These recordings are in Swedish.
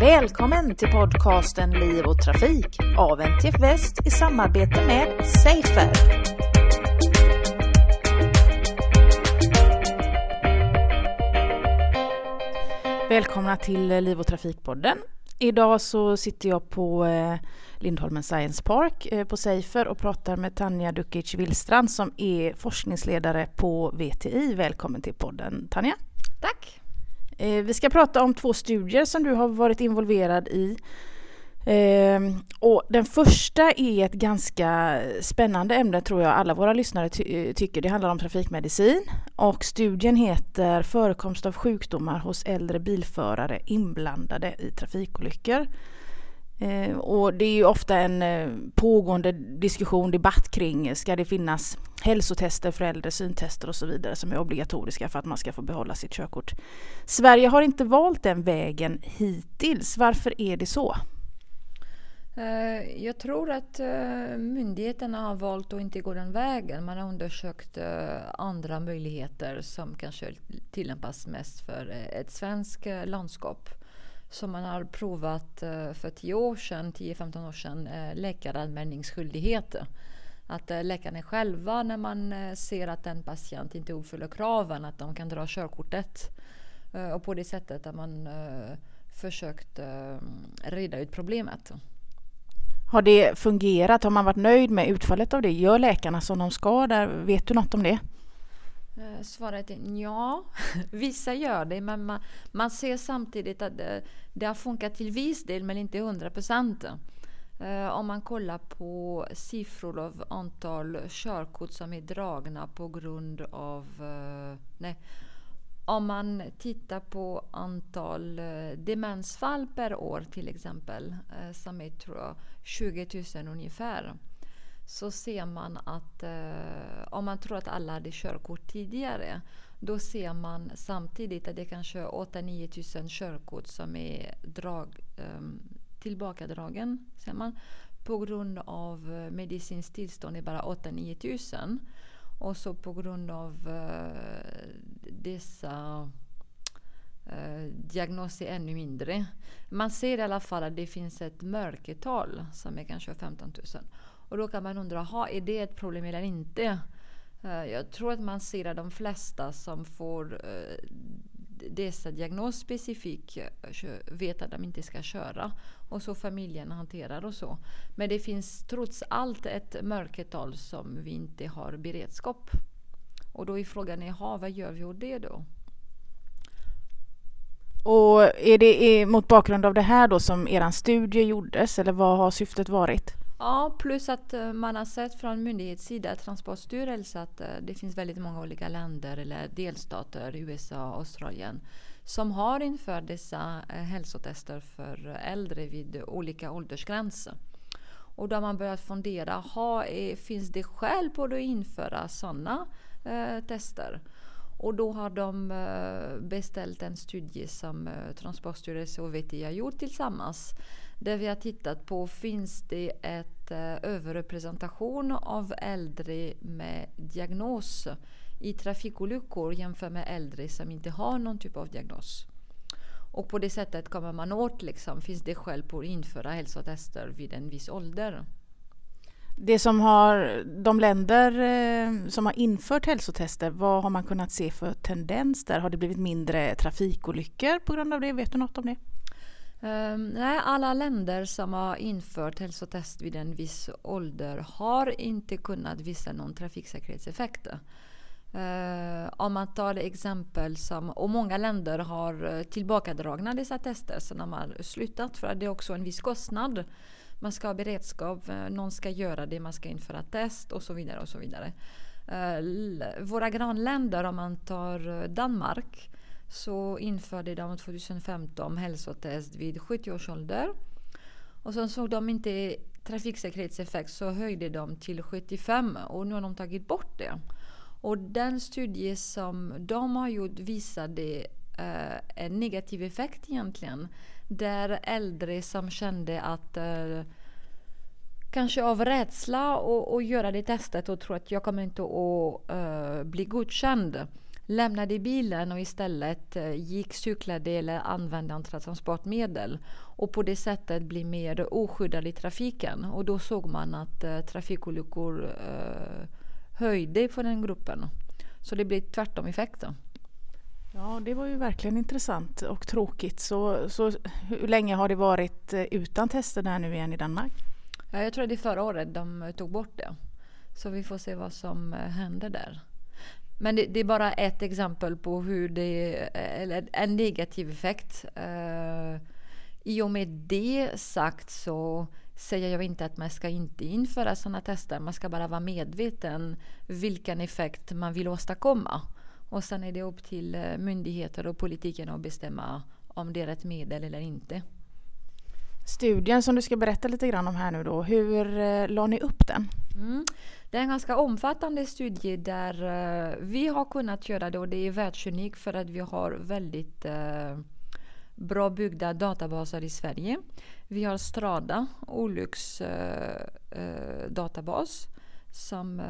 Välkommen till podcasten Liv och Trafik av NTF Väst i samarbete med Safer. Välkomna till Liv och Trafikpodden. Idag så sitter jag på eh, Lindholmen Science Park eh, på Safer och pratar med Tanja Dukic Willstrand som är forskningsledare på VTI. Välkommen till podden Tanja. Tack. Eh, vi ska prata om två studier som du har varit involverad i. Ehm, och den första är ett ganska spännande ämne tror jag alla våra lyssnare ty eh, tycker. Det handlar om trafikmedicin och studien heter Förekomst av sjukdomar hos äldre bilförare inblandade i trafikolyckor. Eh, och det är ju ofta en eh, pågående diskussion, debatt kring eh, ska det finnas hälsotester för äldre, syntester och så vidare som är obligatoriska för att man ska få behålla sitt körkort. Sverige har inte valt den vägen hittills. Varför är det så? Jag tror att myndigheterna har valt att inte gå den vägen. Man har undersökt andra möjligheter som kanske tillämpas mest för ett svenskt landskap som man har provat eh, för 10 år sedan, 10-15 år sedan, eh, läkaranmälningsskyldighet. Att eh, läkarna själva när man ser att en patient inte uppfyller kraven, att de kan dra körkortet. Och på det sättet har man försökt reda ut problemet. Har det fungerat? Har man varit nöjd med utfallet av det? Gör läkarna som de ska där? Vet du något om det? Eh, svaret är ja. Vissa gör det, men man, man ser samtidigt att det, det har funkat till viss del, men inte 100 procent. Eh, om man kollar på siffror av antal körkort som är dragna på grund av... Nej. Om man tittar på antal demensfall per år till exempel, som är tror jag, 20 000 ungefär så ser man att eh, om man tror att alla hade körkort tidigare då ser man samtidigt att det är kanske 8-9 tusen körkort som är drag, eh, tillbakadragen ser man, på grund av eh, medicinskt tillstånd är bara 8-9 tusen. Och så på grund av eh, dessa eh, diagnoser ännu mindre. Man ser i alla fall att det finns ett mörkertal som är kanske 15 000. Och då kan man undra, ha, är det ett problem eller inte? Eh, jag tror att man ser att de flesta som får eh, dessa diagnos specifikt eh, vet att de inte ska köra. Och så familjen hanterar och så. Men det finns trots allt ett mörkertal som vi inte har beredskap. Och då är frågan, aha, vad gör vi åt det då? Och är det mot bakgrund av det här då som er studie gjordes eller vad har syftet varit? Ja, plus att eh, man har sett från myndighetssida, Transportstyrelsen, att eh, det finns väldigt många olika länder eller delstater, USA och Australien, som har infört dessa eh, hälsotester för äldre vid olika åldersgränser. Och då har man börjat fundera, ha, finns det skäl på att införa sådana eh, tester? Och då har de beställt en studie som Transportstyrelsen och VTI har gjort tillsammans där vi har tittat på finns det ett eh, överrepresentation av äldre med diagnos i trafikolyckor jämfört med äldre som inte har någon typ av diagnos. Och på det sättet kommer man åt, liksom, finns det skäl på att införa hälsotester vid en viss ålder. Det som har, de länder eh, som har infört hälsotester, vad har man kunnat se för tendens där? Har det blivit mindre trafikolyckor på grund av det? Vet du något om det? Um, nej, alla länder som har infört hälsotest vid en viss ålder har inte kunnat visa någon trafiksäkerhetseffekt. Uh, om man tar exempel som, och många länder har eh, tillbakadragna dessa tester så de har slutat för att det är också en viss kostnad. Man ska ha beredskap, eh, någon ska göra det, man ska införa test och så vidare. och så vidare. Uh, våra grannländer, om man tar eh, Danmark, så införde de 2015 hälsotest vid 70 års ålder. Och sen såg de inte trafiksäkerhetseffekt så höjde de till 75 och nu har de tagit bort det. Och den studie som de har gjort visade eh, en negativ effekt egentligen. Där äldre som kände att eh, kanske av rädsla att göra det testet och tro att jag kommer inte att uh, bli godkänd lämnade bilen och istället eh, gick, cyklade eller använde andra transportmedel. Och på det sättet bli mer oskyddade i trafiken. Och då såg man att eh, trafikolyckor eh, höjde för den gruppen. Så det blev tvärtom effekten. Ja, det var ju verkligen intressant och tråkigt. Så, så hur länge har det varit utan tester där nu igen i Danmark? Ja, jag tror det är förra året de tog bort det. Så vi får se vad som händer där. Men det, det, är bara ett exempel på hur det eh, är en negativ effekt. Uh, I och med det sagt så säger jag inte att man ska inte införa sådana tester. Man ska bara vara medveten vilken effekt man vill åstadkomma. Och sen är det upp till eh, myndigheter och politiken att bestämma om det är ett medel eller inte. Studien som du ska berätta lite grann om här nu då, hur eh, la ni upp den? Mm. Det är en ganska omfattande studie där eh, vi har kunnat göra det och det är världsunikt för att vi har väldigt eh, bra byggda databaser i Sverige. Vi har Strada, olycksdatabas eh, som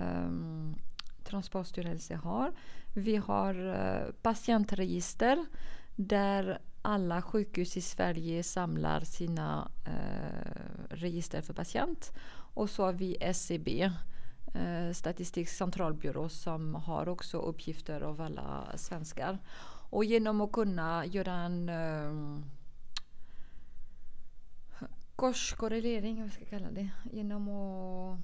Transportstyrelsen har. Vi har patientregister där alla sjukhus i Sverige samlar sina eh, register för patient. Och så har vi SCB, eh, Statistisk centralbyrå som har också uppgifter av alla svenskar. Och genom att kunna göra en eh, korskorrelering, vad ska jag kalla det, genom att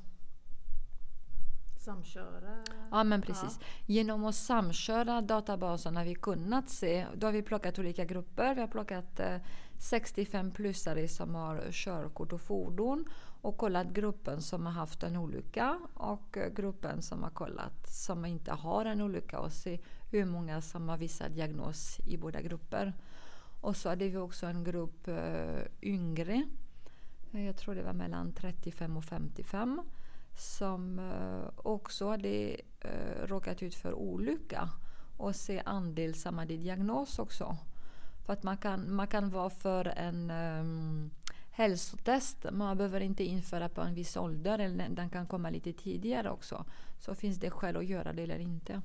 Samköra? Ja, men precis. Ja. Genom att samköra databaserna har vi kunnat se, då har vi plockat olika grupper. Vi har plockat eh, 65-plussare som har körkort och fordon och kollat gruppen som har haft en olycka och gruppen som har kollat som inte har en olycka och se hur många som har vissa diagnos i båda grupper. Och så hade vi också en grupp uh, yngre, jag tror det var mellan 35 och 55, som eh, också hade eh, råkat ut för olycka och se andel samma diagnos också. För att man kan, man kan vara för en um, hälsotest. Man behöver inte införa på en viss ålder, eller den kan komma lite tidigare också. Så finns det skäl att göra det eller inte.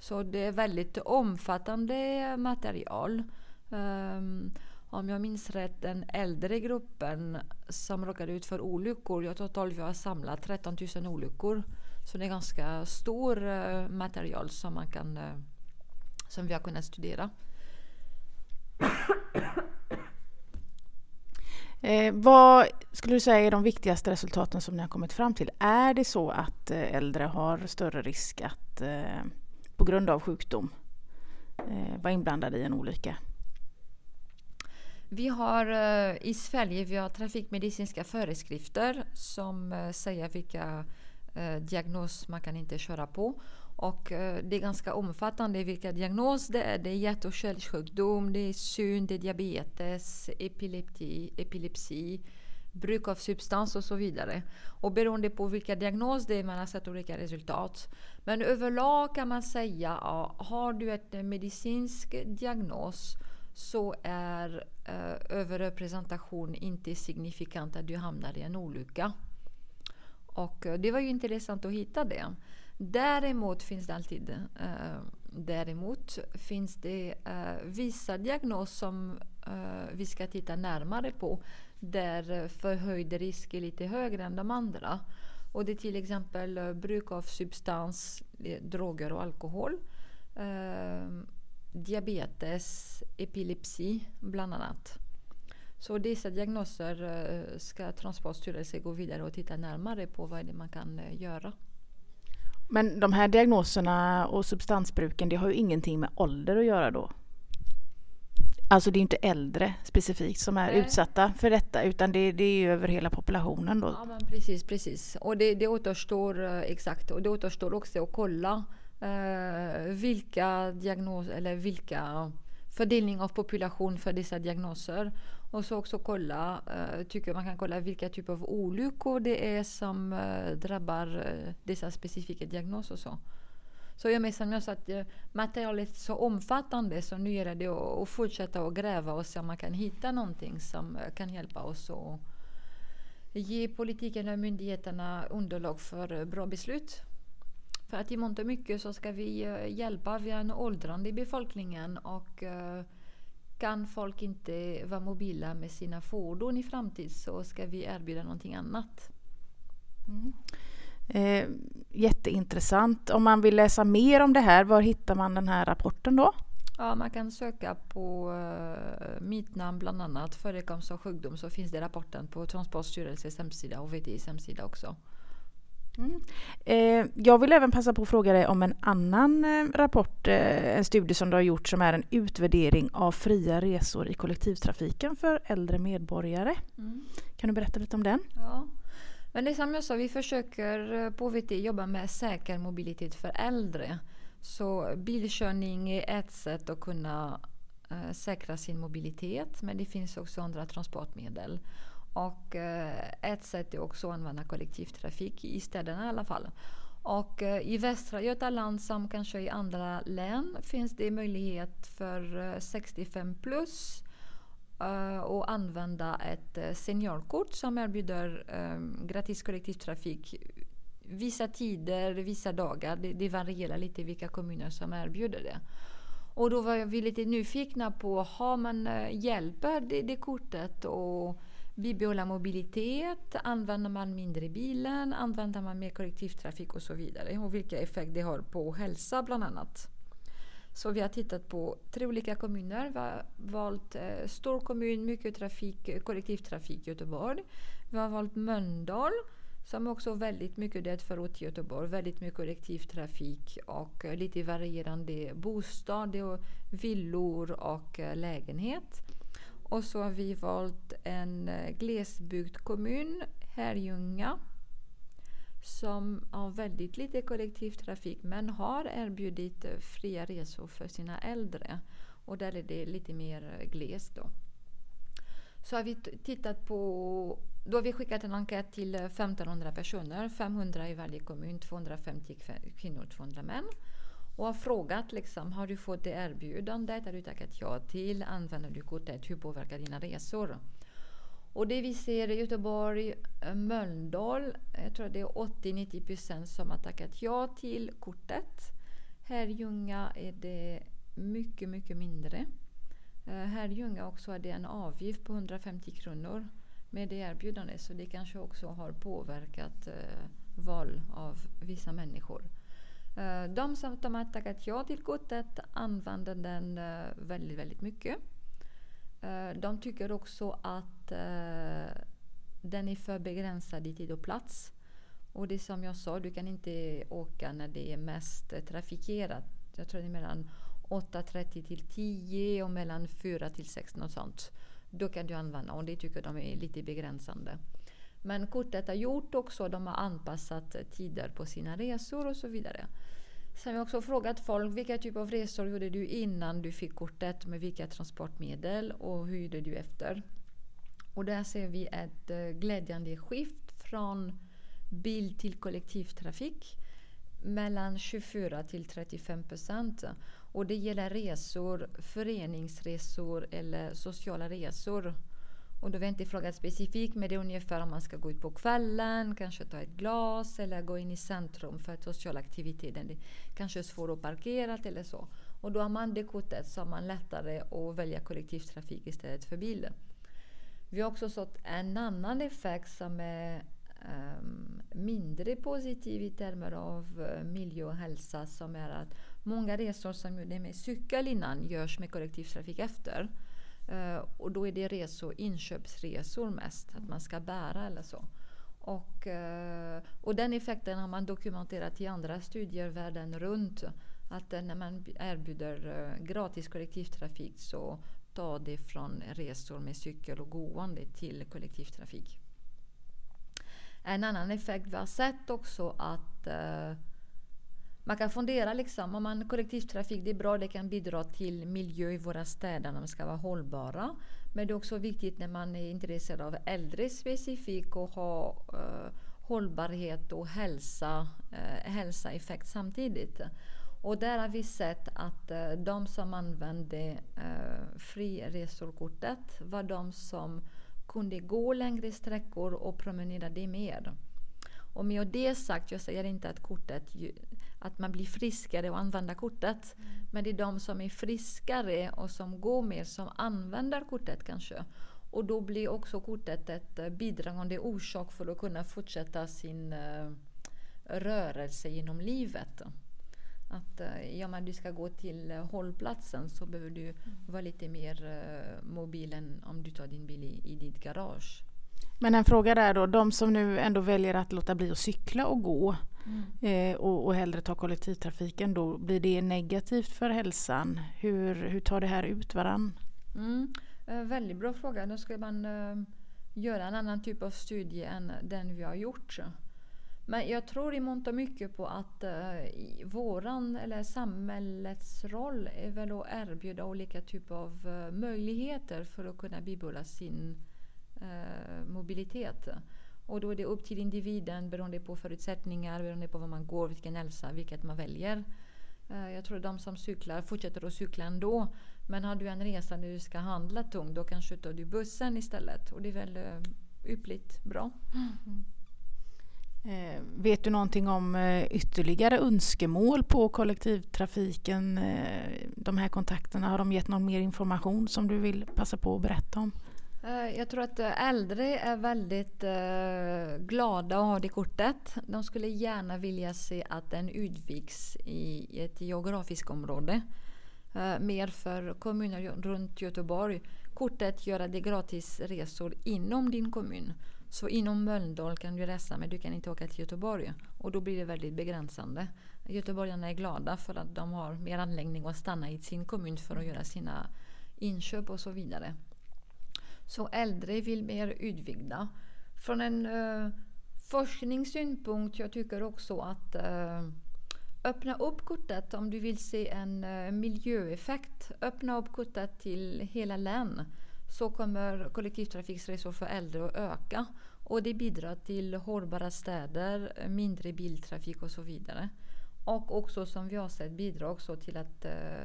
Så det är väldigt omfattande material. Um, om jag minns rätt, den äldre gruppen som råkade ut för olyckor, jag tror att vi har samlat 13 000 olyckor. Så det är ganska stor eh, material som, man kan, eh, som vi har kunnat studera. Eh, vad skulle du säga är de viktigaste resultaten som ni har kommit fram till? Är det så att eh, äldre har större risk att eh, på grund av sjukdom eh, vara inblandade i en olycka? Vi har eh, i Sverige vi har trafikmedicinska föreskrifter som eh, säger vilka eh, diagnos man kan inte köra på. Och det är ganska omfattande vilka diagnoser det är. Det är hjärt och kärlsjukdom, det är syn, det är diabetes, epilepsi, epilepsi, bruk av substans och så vidare. Och beroende på vilka diagnoser det är man har sett olika resultat. Men överlag kan man säga att har du en medicinsk diagnos så är eh, överrepresentation inte signifikant att du hamnar i en olycka. Och eh, det var ju intressant att hitta det. Däremot finns det alltid eh, däremot finns det eh, vissa diagnoser som eh, vi ska titta närmare på där förhöjd risk är lite högre än de andra. Och det är till exempel eh, bruk av substans, droger och alkohol diabetes, epilepsi bland annat. Så dessa diagnoser ska Transportstyrelsen gå vidare och titta närmare på vad det man kan göra. Men de här diagnoserna och substansbruken, det har ju ingenting med ålder att göra då? Alltså det är inte äldre specifikt som är Nej. utsatta för detta utan det, det, är över hela populationen då. Ja men precis, precis. Och det, det återstår eh, exakt och det återstår också att kolla eh, Eh, vilka diagnoser eller vilka fördelning av population för dessa diagnoser. Och så också kolla, uh, tycker man kan kolla vilka typer av olyckor det är som uh, drabbar uh, dessa specifika diagnoser. Så. Så jag menar jag sa att materialet är så omfattande så nu gäller det att, att fortsätta att gräva och se om man kan hitta någonting som kan hjälpa oss att ge politiken och myndigheterna underlag för bra beslut. För att i mångt och mycket så ska vi eh, hjälpa, vi är en åldrande i befolkningen och eh, kan folk inte vara mobila med sina fordon i framtiden så ska vi erbjuda någonting annat. Mm. Eh, jätteintressant. Om man vill läsa mer om det här, var hittar man den här rapporten då? Ja, man kan söka på uh, mitt namn bland annat, förekomst av sjukdom, så finns det rapporten på Transportstyrelsens hemsida och VTIs hemsida också. Mm. Eh, jag vill även passa på att fråga dig om en annan eh, rapport, eh, en studie som du har gjort som är en utvärdering av fria resor i kollektivtrafiken för äldre medborgare. Mm. Kan du berätta lite om den? Ja. Men det är som jag sa, vi försöker på VT jobba med säker mobilitet för äldre. Så bilkörning är ett sätt att kunna säkra sin mobilitet men det finns också andra transportmedel. Och eh, ett sätt är också att använda kollektivtrafik i städerna i alla fall. Och eh, i Västra Götaland som kanske i andra län finns det möjlighet för eh, 65 plus att använda ett seniorkort som erbjuder gratis kollektivtrafik vissa tider, vissa dagar. Det, det varierar lite vilka kommuner som erbjuder det. Och då var vi lite nyfikna på, har man hjälper det, det kortet Och bibehålla mobilitet? Använder man mindre bilen? Använder man mer kollektivtrafik och så vidare? Och vilka effekter det har på hälsa bland annat. Så vi har tittat på tre olika kommuner. Vi har valt eh, stor kommun, mycket trafik, kollektivtrafik Göteborg. Vi har valt Mölndal som också väldigt mycket det förort i Göteborg. Väldigt mycket kollektivtrafik och eh, lite varierande bostad och villor och eh, lägenhet. Och så har vi valt en eh, glesbygd glesbygdskommun, Herrljunga, som har väldigt lite kollektivtrafik men har erbjudit eh, fria resor för sina äldre. Och där är det lite mer eh, glest då. Så har vi tittat på då har vi skickat en enkät till 1500 personer, 500 i varje kommun, 250 kvinnor, 200 män. Och har frågat liksom, har du fått det erbjudandet? Har du tackat ja till? Använder du kortet? Hur påverkar dina resor? Och det vi ser i Göteborg, eh, Mölndal, jag tror det är 80-90 procent som har tackat ja till kortet. Här i Ljunga är det mycket, mycket mindre. Eh, Här i Ljunga också är det en avgift på 150 kronor med det erbjudandet. Så det kanske också har påverkat eh, val av vissa människor. Eh, de som de har tackat ja till kortet använder den eh, väldigt, väldigt mycket. Eh, de tycker också att den är för begränsad i tid och plats. Och det är som jag sa, du kan inte åka när det är mest trafikerat. Jag tror det är mellan 8.30 till 10 och mellan 4 till 6 något sånt. Då kan du använda och det tycker de är lite begränsande. Men kortet har gjort också, de har anpassat tider på sina resor och så vidare. Sen har vi också frågat folk vilka typ av resor gjorde du innan du fick kortet med vilka transportmedel och hur gjorde du efter? Och där ser vi ett eh, glädjande skift från bil till kollektivtrafik mellan 24 till 35 procent. Och det gäller resor, föreningsresor eller sociala resor. Och då vill jag inte fråga specifikt, men det är ungefär om man ska gå ut på kvällen, kanske ta ett glas eller gå in i centrum för social aktivitet. Det kanske är svårt att parkera eller så. Och då har man det kortet så har man lättare att välja kollektivtrafik istället för bilen. Vi har också sett en annan effekt som är um, mindre positiv i termer av uh, miljö och hälsa som är att många resor som gjordes med cykel innan görs med kollektivtrafik efter. Uh, och då är det resor, inköpsresor mest, att man ska bära eller så. Och, uh, och den effekten har man dokumenterat i andra studier världen runt. Att eh, när man erbjuder gratis kollektivtrafik så tar det från resor med cykel och gående till kollektivtrafik. En annan effekt vi har sett också att uh, man kan fundera liksom, om man kollektivtrafik det är bra, det kan bidra till miljö i våra städer, de ska vara hållbara. Men det är också viktigt när man är intresserad av äldre specifikt och ha eh, hållbarhet och hälsa, eh, hälsaeffekt samtidigt. Och där har vi sett att eh, de som använde eh, friresorkortet var de som kunde gå längre sträckor och promenera det mer. Och med det sagt, jag säger inte att kortet att man blir friskare och använder kortet. Mm. Men det är de som är friskare och som går mer som använder kortet kanske. Och då blir också kortet ett eh, bidragande orsak för att kunna fortsätta sin uh, rörelse genom livet. Att uh, ja, men du ska gå till uh, hållplatsen så behöver du mm. vara lite mer mobil än om du tar din bil i, i ditt garage. Men en fråga där då, de som nu ändå väljer att låta bli att cykla och gå mm. eh, och, och hellre ta kollektivtrafiken, då blir det negativt för hälsan? Hur, hur tar det här ut varann? Mm. Eh, väldigt bra fråga. Då ska man eh, göra en annan typ av studie än den vi har gjort. Men jag tror i mångt och mycket på att eh, våran, eller samhällets roll är väl att erbjuda olika typer av uh, möjligheter för att kunna bibehålla sin uh, mobilitet. Och då är det upp till individen beroende på förutsättningar, beroende på var man går, vilken hälsa, vilket man väljer. Uh, jag tror att de som cyklar fortsätter att cykla ändå. Men har du en resa där du ska handla tungt, då kanske du tar du bussen istället. Och det är väl eh, uh, yppligt bra. Mm. Eh, vet du någonting om eh, ytterligare önskemål på kollektivtrafiken? Eh, de här kontakterna, har de gett någon mer information som du vill passa på att berätta om? Eh, jag tror att eh, äldre är väldigt eh, glada att ha det kortet. De skulle gärna vilja se att den utviks i ett geografiskt område. Mer för kommuner runt Göteborg. Kortet gör det gratis resor inom din kommun. Så inom Mölndal kan du resa men du kan inte åka till Göteborg. Och då blir det väldigt begränsande. Göteborgarna är glada för att de har mer anläggning att stanna i sin kommun för att göra sina inköp och så vidare. Så äldre vill mer utvidga. Från en uh, forskningssynpunkt jag tycker också att uh, öppna upp kortet om du vill se en uh, miljöeffekt. Öppna upp kortet till hela län så kommer kollektivtrafiksresor för äldre att öka. Och det bidrar till hållbara städer, mindre biltrafik och så vidare. Och också som vi har sett bidrar också till att eh,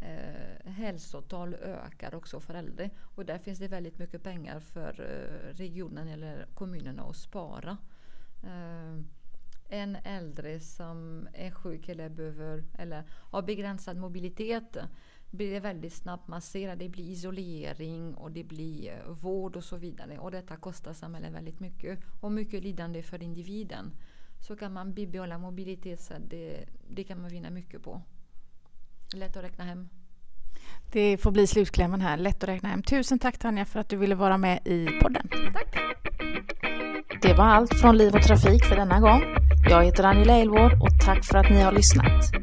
eh, hälsotal ökar också för äldre. Och där finns det väldigt mycket pengar för eh, regionen eller kommunerna att spara. Eh, en äldre som är sjuk eller behöver eller har begränsad mobilitet blir det väldigt snabbt masserad. Det blir isolering och det blir eh, vård och så vidare. Och detta kostar samhället väldigt mycket och mycket lidande för individen. Så kan man bibehålla mobilitet så det, det kan man vinna mycket på. Lätt att räkna hem. Det får bli slutklämmen här. Lätt att räkna hem. Tusen tack Tanja för att du ville vara med i podden. Tack! Det var allt från Liv och Trafik för denna gång. Jag heter Angela Elvård och tack för att ni har lyssnat.